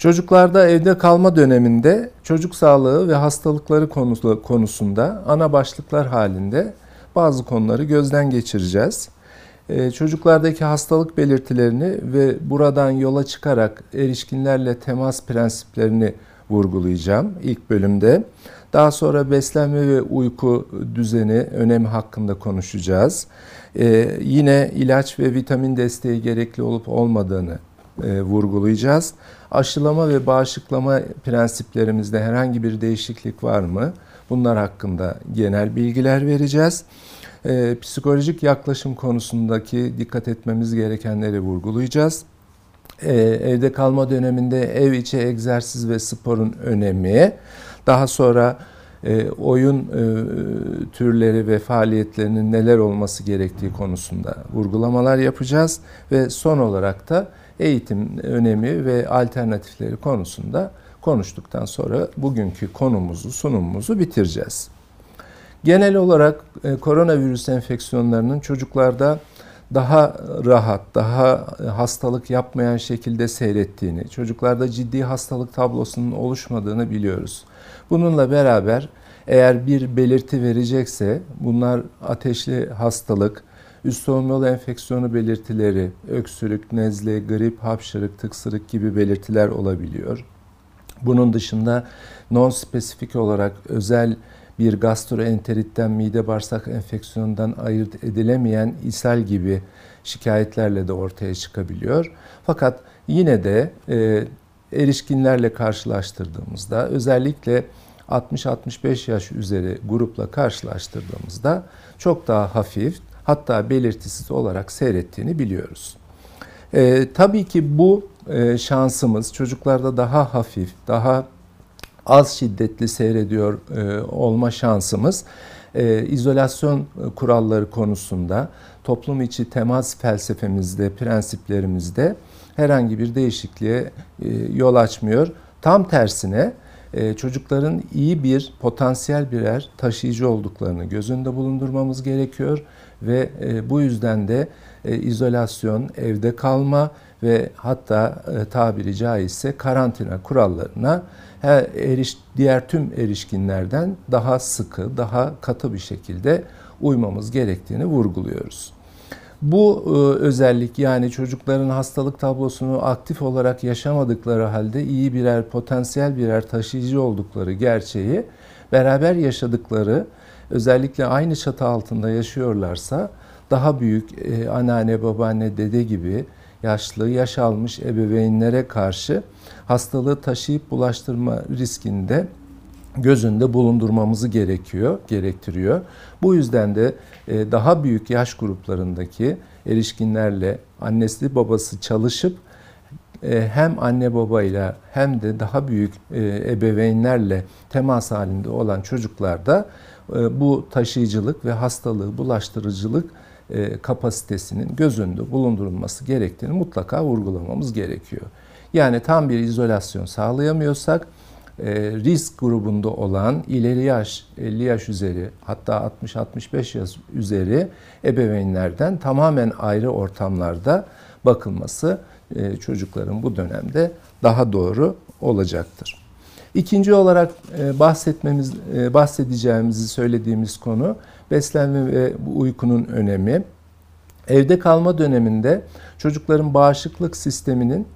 Çocuklarda evde kalma döneminde çocuk sağlığı ve hastalıkları konusunda ana başlıklar halinde bazı konuları gözden geçireceğiz. Ee, çocuklardaki hastalık belirtilerini ve buradan yola çıkarak erişkinlerle temas prensiplerini vurgulayacağım ilk bölümde. Daha sonra beslenme ve uyku düzeni önemi hakkında konuşacağız. Ee, yine ilaç ve vitamin desteği gerekli olup olmadığını e, vurgulayacağız. Aşılama ve bağışıklama prensiplerimizde herhangi bir değişiklik var mı? Bunlar hakkında genel bilgiler vereceğiz. E, psikolojik yaklaşım konusundaki dikkat etmemiz gerekenleri vurgulayacağız. E, evde kalma döneminde ev içi egzersiz ve sporun önemi. Daha sonra e, oyun e, türleri ve faaliyetlerinin neler olması gerektiği konusunda vurgulamalar yapacağız ve son olarak da eğitim önemi ve alternatifleri konusunda konuştuktan sonra bugünkü konumuzu, sunumumuzu bitireceğiz. Genel olarak e, koronavirüs enfeksiyonlarının çocuklarda daha rahat, daha hastalık yapmayan şekilde seyrettiğini, çocuklarda ciddi hastalık tablosunun oluşmadığını biliyoruz. Bununla beraber eğer bir belirti verecekse bunlar ateşli hastalık, üst solunum enfeksiyonu belirtileri, öksürük, nezle, grip, hapşırık, tıksırık gibi belirtiler olabiliyor. Bunun dışında non-spesifik olarak özel bir gastroenteritten mide bağırsak enfeksiyonundan ayırt edilemeyen ishal gibi şikayetlerle de ortaya çıkabiliyor. Fakat yine de e, erişkinlerle karşılaştırdığımızda özellikle 60-65 yaş üzeri grupla karşılaştırdığımızda çok daha hafif hatta belirtisiz olarak seyrettiğini biliyoruz. E, tabii ki bu e, şansımız çocuklarda daha hafif, daha az şiddetli seyrediyor e, olma şansımız e, izolasyon kuralları konusunda toplum içi temas felsefemizde, prensiplerimizde herhangi bir değişikliğe e, yol açmıyor. Tam tersine e, çocukların iyi bir potansiyel birer taşıyıcı olduklarını göz önünde bulundurmamız gerekiyor ve e, bu yüzden de e, izolasyon, evde kalma ve hatta e, tabiri caizse karantina kurallarına her eriş, diğer tüm erişkinlerden daha sıkı, daha katı bir şekilde uymamız gerektiğini vurguluyoruz. Bu e, özellik yani çocukların hastalık tablosunu aktif olarak yaşamadıkları halde iyi birer potansiyel birer taşıyıcı oldukları gerçeği beraber yaşadıkları özellikle aynı çatı altında yaşıyorlarsa daha büyük e, anneanne, babaanne, dede gibi yaşlı, yaş almış ebeveynlere karşı hastalığı taşıyıp bulaştırma riskinde gözünde bulundurmamızı gerekiyor, gerektiriyor. Bu yüzden de e, daha büyük yaş gruplarındaki erişkinlerle annesi babası çalışıp e, hem anne babayla hem de daha büyük e, ebeveynlerle temas halinde olan çocuklarda bu taşıyıcılık ve hastalığı bulaştırıcılık kapasitesinin göz önünde bulundurulması gerektiğini mutlaka vurgulamamız gerekiyor. Yani tam bir izolasyon sağlayamıyorsak e, risk grubunda olan ileri yaş, 50 yaş üzeri hatta 60-65 yaş üzeri ebeveynlerden tamamen ayrı ortamlarda bakılması e, çocukların bu dönemde daha doğru olacaktır. İkinci olarak e, bahsetmemiz, bahsedeceğimizi söylediğimiz konu beslenme ve uykunun önemi. Evde kalma döneminde çocukların bağışıklık sisteminin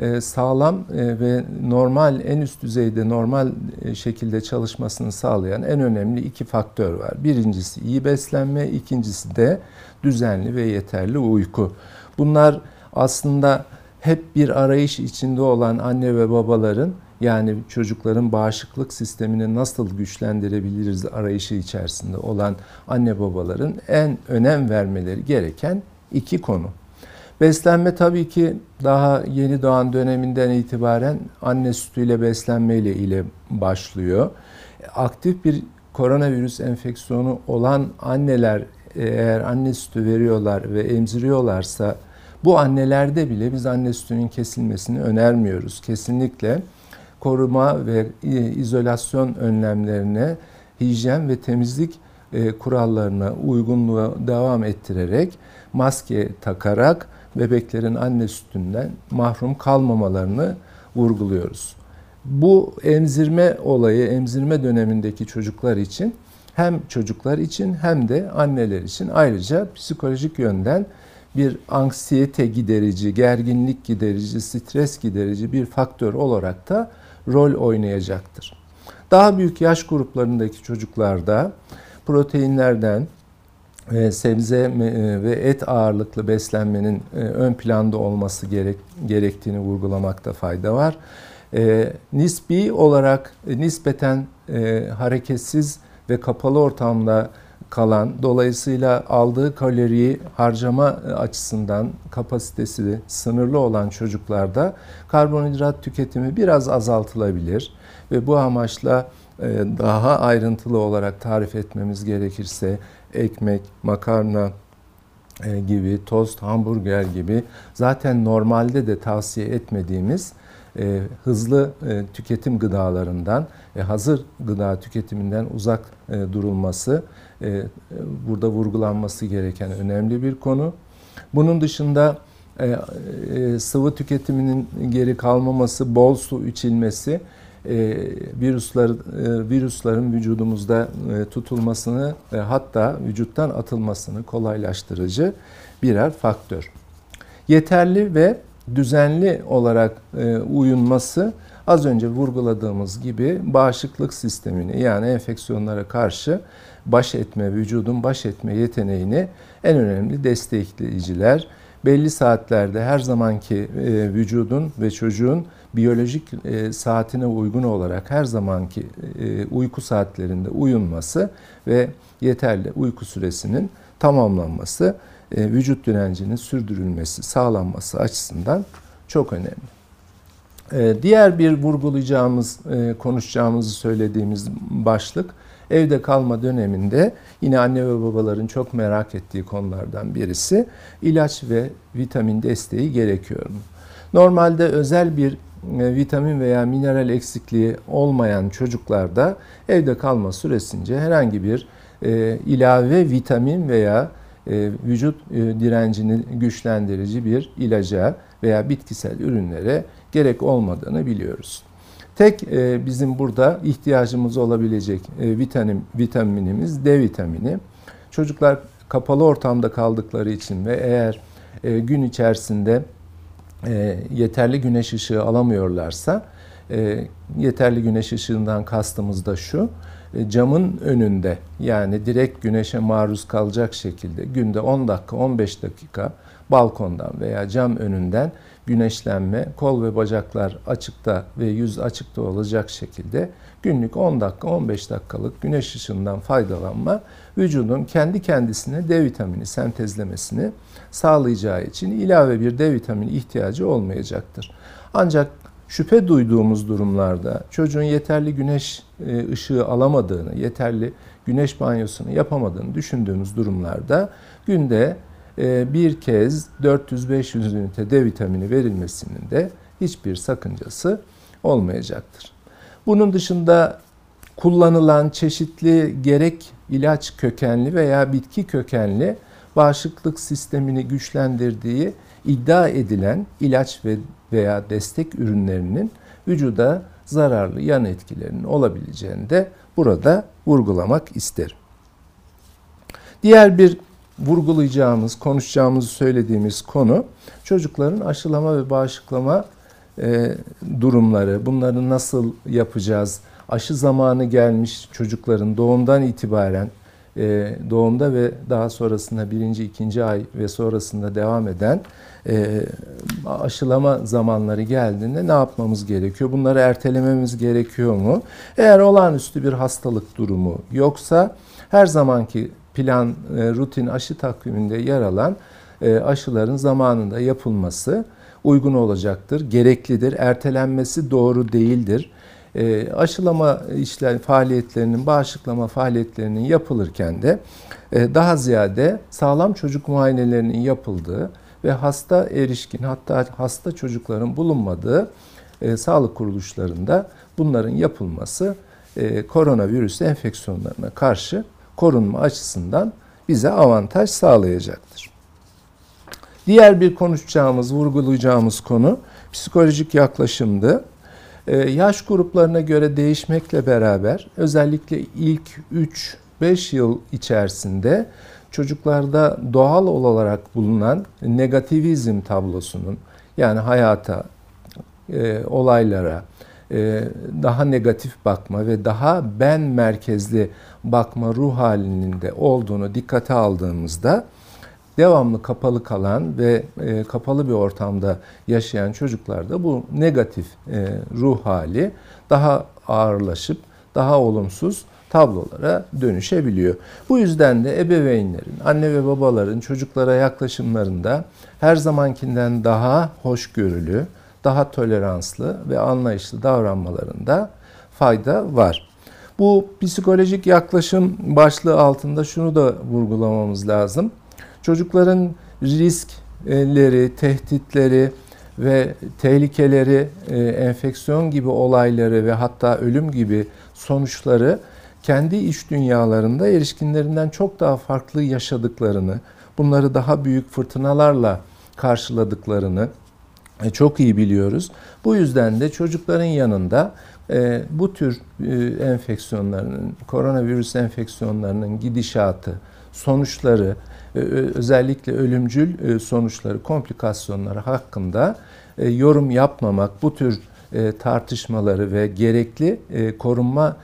e, sağlam e, ve normal en üst düzeyde normal e, şekilde çalışmasını sağlayan en önemli iki faktör var. Birincisi iyi beslenme, ikincisi de düzenli ve yeterli uyku. Bunlar aslında hep bir arayış içinde olan anne ve babaların yani çocukların bağışıklık sistemini nasıl güçlendirebiliriz arayışı içerisinde olan anne babaların en önem vermeleri gereken iki konu. Beslenme tabii ki daha yeni doğan döneminden itibaren anne sütüyle beslenme ile ile başlıyor. Aktif bir koronavirüs enfeksiyonu olan anneler eğer anne sütü veriyorlar ve emziriyorlarsa bu annelerde bile biz anne sütünün kesilmesini önermiyoruz. Kesinlikle koruma ve izolasyon önlemlerine, hijyen ve temizlik e, kurallarına uygunluğa devam ettirerek maske takarak bebeklerin anne sütünden mahrum kalmamalarını vurguluyoruz. Bu emzirme olayı, emzirme dönemindeki çocuklar için hem çocuklar için hem de anneler için ayrıca psikolojik yönden bir anksiyete giderici, gerginlik giderici, stres giderici bir faktör olarak da rol oynayacaktır. Daha büyük yaş gruplarındaki çocuklarda proteinlerden, e, sebze e, ve et ağırlıklı beslenmenin e, ön planda olması gerek, gerektiğini vurgulamakta fayda var. Nisbi olarak nispeten hareketsiz ve kapalı ortamda kalan, dolayısıyla aldığı kaloriyi harcama açısından kapasitesi sınırlı olan çocuklarda karbonhidrat tüketimi biraz azaltılabilir ve bu amaçla daha ayrıntılı olarak tarif etmemiz gerekirse ekmek, makarna e, gibi, tost, hamburger gibi zaten normalde de tavsiye etmediğimiz e, hızlı e, tüketim gıdalarından, e, hazır gıda tüketiminden uzak e, durulması e, burada vurgulanması gereken önemli bir konu. Bunun dışında e, e, sıvı tüketiminin geri kalmaması, bol su içilmesi e, virüsler e, virüslerin vücudumuzda e, tutulmasını e, hatta vücuttan atılmasını kolaylaştırıcı birer faktör. Yeterli ve düzenli olarak e, uyunması az önce vurguladığımız gibi bağışıklık sistemini yani enfeksiyonlara karşı baş etme, vücudun baş etme yeteneğini en önemli destekleyiciler. Belli saatlerde her zamanki e, vücudun ve çocuğun biyolojik e, saatine uygun olarak her zamanki e, uyku saatlerinde uyunması ve yeterli uyku süresinin tamamlanması, e, vücut direncinin sürdürülmesi, sağlanması açısından çok önemli. E, diğer bir vurgulayacağımız, e, konuşacağımızı söylediğimiz başlık evde kalma döneminde yine anne ve babaların çok merak ettiği konulardan birisi ilaç ve vitamin desteği gerekiyor mu? Normalde özel bir e, vitamin veya mineral eksikliği olmayan çocuklarda evde kalma süresince herhangi bir e, ilave vitamin veya vücut direncini güçlendirici bir ilaca veya bitkisel ürünlere gerek olmadığını biliyoruz. Tek e, bizim burada ihtiyacımız olabilecek e, vitamin vitaminimiz D vitamini. Çocuklar kapalı ortamda kaldıkları için ve eğer e, gün içerisinde yeterli güneş ışığı alamıyorlarsa yeterli güneş ışığından kastımız da şu camın önünde yani direkt güneşe maruz kalacak şekilde günde 10 dakika 15 dakika balkondan veya cam önünden güneşlenme, kol ve bacaklar açıkta ve yüz açıkta olacak şekilde günlük 10 dakika 15 dakikalık güneş ışığından faydalanma vücudun kendi kendisine D vitamini sentezlemesini sağlayacağı için ilave bir D vitamini ihtiyacı olmayacaktır. Ancak şüphe duyduğumuz durumlarda çocuğun yeterli güneş e, ışığı alamadığını, yeterli güneş banyosunu yapamadığını düşündüğümüz durumlarda günde bir kez 400-500 ünite D vitamini verilmesinin de hiçbir sakıncası olmayacaktır. Bunun dışında kullanılan çeşitli gerek ilaç kökenli veya bitki kökenli bağışıklık sistemini güçlendirdiği iddia edilen ilaç ve veya destek ürünlerinin vücuda zararlı yan etkilerinin olabileceğini de burada vurgulamak isterim. Diğer bir vurgulayacağımız, konuşacağımızı söylediğimiz konu çocukların aşılama ve bağışıklama e, durumları. Bunları nasıl yapacağız? Aşı zamanı gelmiş çocukların doğumdan itibaren e, doğumda ve daha sonrasında birinci, ikinci ay ve sonrasında devam eden e, aşılama zamanları geldiğinde ne yapmamız gerekiyor? Bunları ertelememiz gerekiyor mu? Eğer olağanüstü bir hastalık durumu yoksa her zamanki plan, e, rutin aşı takviminde yer alan e, aşıların zamanında yapılması uygun olacaktır, gereklidir. Ertelenmesi doğru değildir. E, aşılama işler faaliyetlerinin, bağışıklama faaliyetlerinin yapılırken de daha ziyade sağlam çocuk muayenelerinin yapıldığı ve hasta erişkin hatta hasta çocukların bulunmadığı sağlık kuruluşlarında bunların yapılması koronavirüs enfeksiyonlarına karşı korunma açısından bize avantaj sağlayacaktır. Diğer bir konuşacağımız, vurgulayacağımız konu psikolojik yaklaşımdı. Ee, yaş gruplarına göre değişmekle beraber özellikle ilk 3-5 yıl içerisinde çocuklarda doğal olarak bulunan negativizm tablosunun yani hayata, e, olaylara e, daha negatif bakma ve daha ben merkezli bakma ruh halinde olduğunu dikkate aldığımızda devamlı kapalı kalan ve e, kapalı bir ortamda yaşayan çocuklarda bu negatif e, ruh hali daha ağırlaşıp daha olumsuz tablolara dönüşebiliyor. Bu yüzden de ebeveynlerin, anne ve babaların çocuklara yaklaşımlarında her zamankinden daha hoşgörülü, daha toleranslı ve anlayışlı davranmalarında fayda var. Bu psikolojik yaklaşım başlığı altında şunu da vurgulamamız lazım. Çocukların riskleri, tehditleri ve tehlikeleri, e, enfeksiyon gibi olayları ve hatta ölüm gibi sonuçları kendi iş dünyalarında erişkinlerinden çok daha farklı yaşadıklarını, bunları daha büyük fırtınalarla karşıladıklarını e, çok iyi biliyoruz. Bu yüzden de çocukların yanında e, bu tür enfeksiyonların, koronavirüs enfeksiyonlarının gidişatı, sonuçları, e, özellikle ölümcül e, sonuçları, komplikasyonları hakkında e, yorum yapmamak, bu tür tartışmaları ve gerekli korunma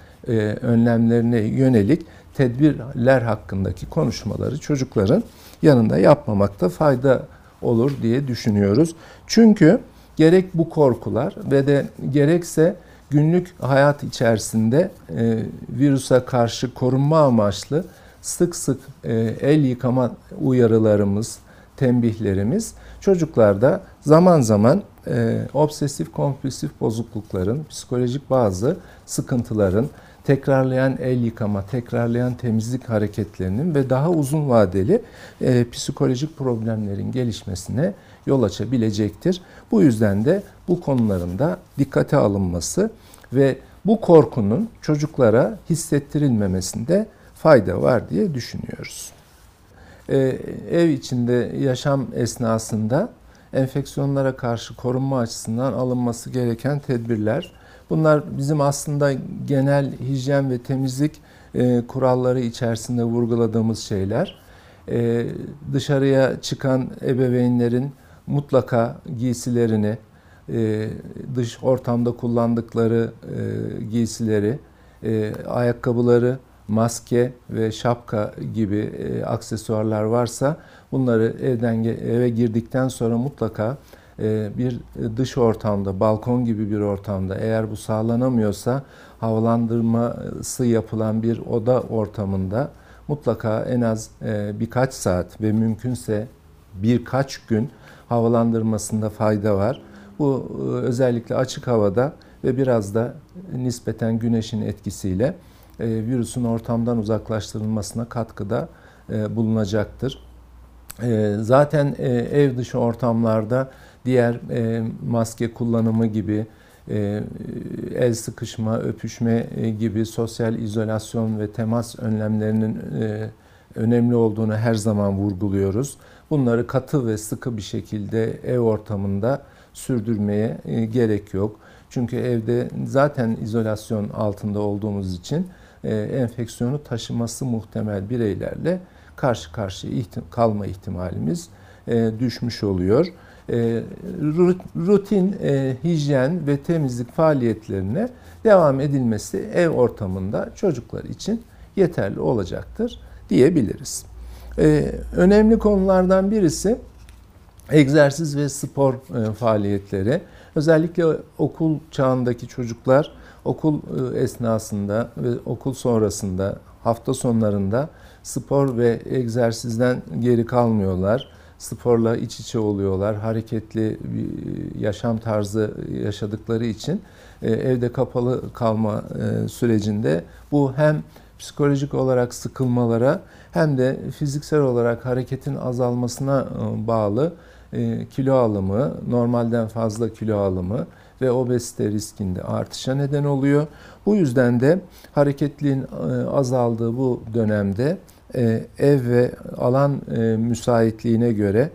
önlemlerine yönelik tedbirler hakkındaki konuşmaları çocukların yanında yapmamakta fayda olur diye düşünüyoruz. Çünkü gerek bu korkular ve de gerekse günlük hayat içerisinde virüse karşı korunma amaçlı sık sık e, el yıkama uyarılarımız, tembihlerimiz çocuklarda zaman zaman e, obsesif kompulsif bozuklukların, psikolojik bazı sıkıntıların, tekrarlayan el yıkama, tekrarlayan temizlik hareketlerinin ve daha uzun vadeli e, psikolojik problemlerin gelişmesine yol açabilecektir. Bu yüzden de bu konularında dikkate alınması ve bu korkunun çocuklara hissettirilmemesinde fayda var diye düşünüyoruz. Ee, ev içinde yaşam esnasında enfeksiyonlara karşı korunma açısından alınması gereken tedbirler. Bunlar bizim aslında genel hijyen ve temizlik e, kuralları içerisinde vurguladığımız şeyler. E, dışarıya çıkan ebeveynlerin mutlaka giysilerini, e, dış ortamda kullandıkları e, giysileri, e, ayakkabıları, maske ve şapka gibi aksesuarlar varsa bunları evden eve girdikten sonra mutlaka bir dış ortamda, balkon gibi bir ortamda eğer bu sağlanamıyorsa havalandırması yapılan bir oda ortamında mutlaka en az birkaç saat ve mümkünse birkaç gün havalandırmasında fayda var. Bu e, özellikle açık havada ve biraz da nispeten güneşin etkisiyle e, virüsün ortamdan uzaklaştırılmasına katkıda e, bulunacaktır. Zaten ev dışı ortamlarda diğer maske kullanımı gibi el sıkışma, öpüşme gibi sosyal izolasyon ve temas önlemlerinin önemli olduğunu her zaman vurguluyoruz. Bunları katı ve sıkı bir şekilde ev ortamında sürdürmeye gerek yok. Çünkü evde zaten izolasyon altında olduğumuz için e, enfeksiyonu taşıması muhtemel bireylerle karşı karşıya ihtim kalma ihtimalimiz e, düşmüş oluyor. E, rutin hijyen ve temizlik faaliyetlerine devam edilmesi ev ortamında çocuklar için yeterli olacaktır diyebiliriz. Önemli konulardan birisi egzersiz ve spor faaliyetleri. Özellikle okul çağındaki çocuklar okul e, esnasında ve okul sonrasında hafta sonlarında spor ve egzersizden geri kalmıyorlar. Sporla iç içe oluyorlar. Hareketli bir yaşam tarzı yaşadıkları için e, evde kapalı kalma e, sürecinde bu hem psikolojik olarak sıkılmalara hem de fiziksel olarak hareketin azalmasına bağlı kilo alımı, normalden fazla kilo alımı ve obezite riskinde artışa neden oluyor. Bu yüzden de hareketliğin e, azaldığı bu dönemde e, ev ve alan e, müsaitliğine göre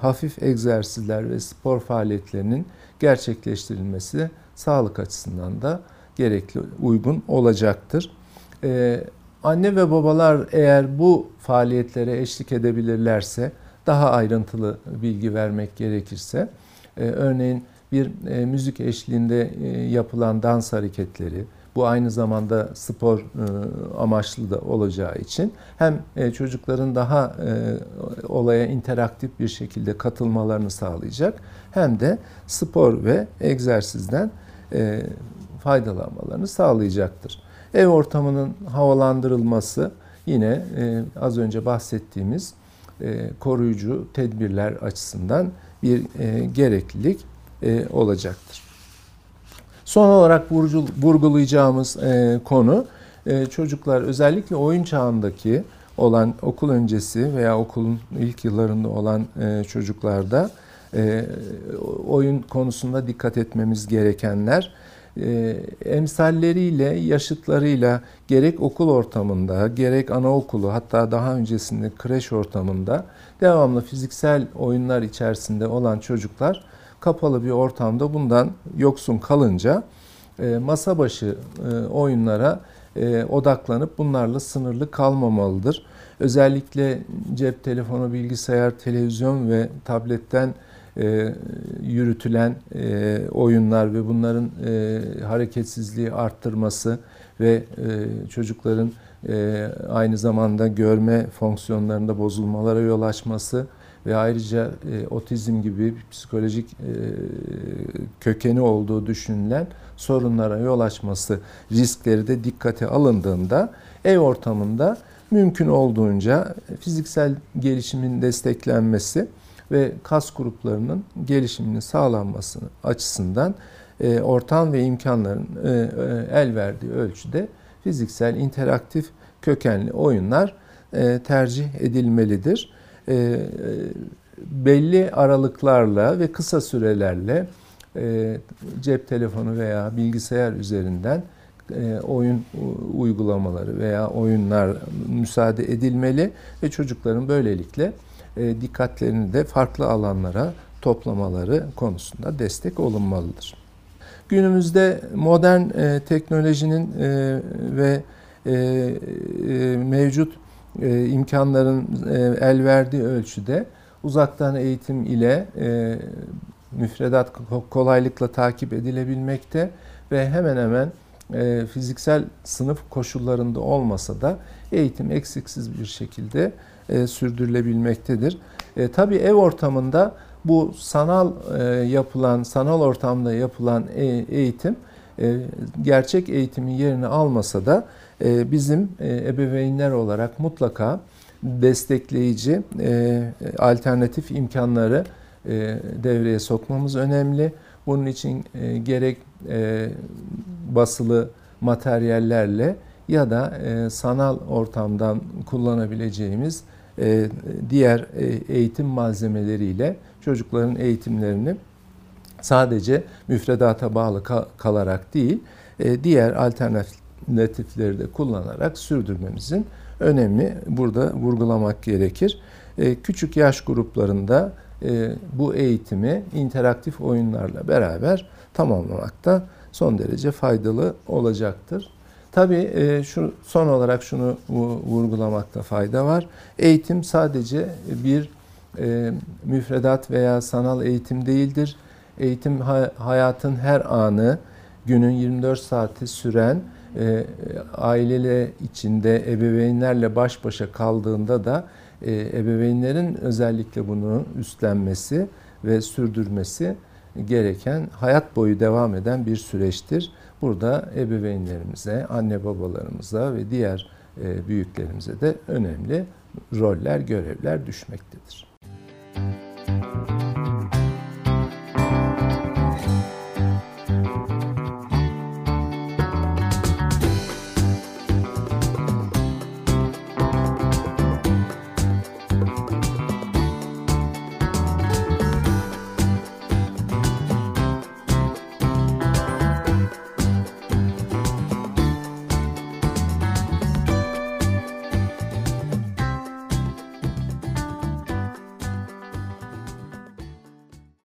hafif egzersizler ve spor faaliyetlerinin gerçekleştirilmesi sağlık açısından da gerekli, uygun olacaktır. Ee, anne ve babalar eğer bu faaliyetlere eşlik edebilirlerse, daha ayrıntılı bilgi vermek gerekirse, e, örneğin bir e, müzik eşliğinde e, yapılan dans hareketleri, bu aynı zamanda spor amaçlı da olacağı için hem çocukların daha olaya interaktif bir şekilde katılmalarını sağlayacak hem de spor ve egzersizden faydalanmalarını sağlayacaktır. Ev ortamının havalandırılması yine az önce bahsettiğimiz koruyucu tedbirler açısından bir gereklilik olacaktır. Son olarak vurgulayacağımız e, konu e, çocuklar özellikle oyun çağındaki olan okul öncesi veya okulun ilk yıllarında olan e, çocuklarda oyun konusunda dikkat etmemiz gerekenler emsalleriyle, yaşıtlarıyla gerek okul ortamında, gerek anaokulu hatta daha öncesinde kreş ortamında devamlı fiziksel oyunlar içerisinde olan çocuklar kapalı bir ortamda bundan yoksun kalınca e, masa başı e, oyunlara e, odaklanıp bunlarla sınırlı kalmamalıdır. Özellikle cep telefonu, bilgisayar, televizyon ve tabletten e, yürütülen e, oyunlar ve bunların e, hareketsizliği arttırması ve e, çocukların e, aynı zamanda görme fonksiyonlarında bozulmalara yol açması ve ayrıca e, otizm gibi psikolojik e, kökeni olduğu düşünülen sorunlara yol açması riskleri de dikkate alındığında ev ortamında mümkün olduğunca fiziksel gelişimin desteklenmesi ve kas gruplarının gelişiminin sağlanması açısından e, ortam ve imkanların e, e, el verdiği ölçüde fiziksel interaktif kökenli oyunlar tercih edilmelidir. Belli aralıklarla ve kısa sürelerle cep telefonu veya bilgisayar üzerinden oyun uygulamaları veya oyunlar müsaade edilmeli ve çocukların böylelikle e, dikkatlerini de farklı alanlara toplamaları konusunda destek olunmalıdır. Günümüzde modern e, teknolojinin e, ve mevcut imkanların el verdiği ölçüde uzaktan eğitim ile e, müfredat kolaylıkla takip edilebilmekte ve hemen hemen fiziksel sınıf koşullarında olmasa da eğitim eksiksiz bir şekilde e, sürdürülebilmektedir. E, tabii ev ortamında bu sanal e, yapılan, sanal ortamda yapılan e, eğitim e, gerçek eğitimin yerini almasa da e, bizim e, ebeveynler olarak mutlaka destekleyici e, alternatif imkanları e, devreye sokmamız önemli. Bunun için e, gerek e, basılı materyallerle ya da sanal ortamdan kullanabileceğimiz diğer eğitim malzemeleriyle çocukların eğitimlerini sadece müfredata bağlı kalarak değil, diğer alternatifleri de kullanarak sürdürmemizin önemli burada vurgulamak gerekir. Küçük yaş gruplarında e, bu eğitimi interaktif oyunlarla beraber tamamlamakta son derece faydalı olacaktır. Tabii e, şu son olarak şunu vurgulamakta fayda var. Eğitim sadece bir e, müfredat veya sanal eğitim değildir. Eğitim hayatın her anı, günün 24 saati süren ailele içinde ebeveynlerle baş başa kaldığında da e, ebeveynlerin özellikle bunu üstlenmesi ve sürdürmesi gereken hayat boyu devam eden bir süreçtir. Burada ebeveynlerimize, anne babalarımıza ve diğer e, büyüklerimize de önemli roller, görevler düşmektedir.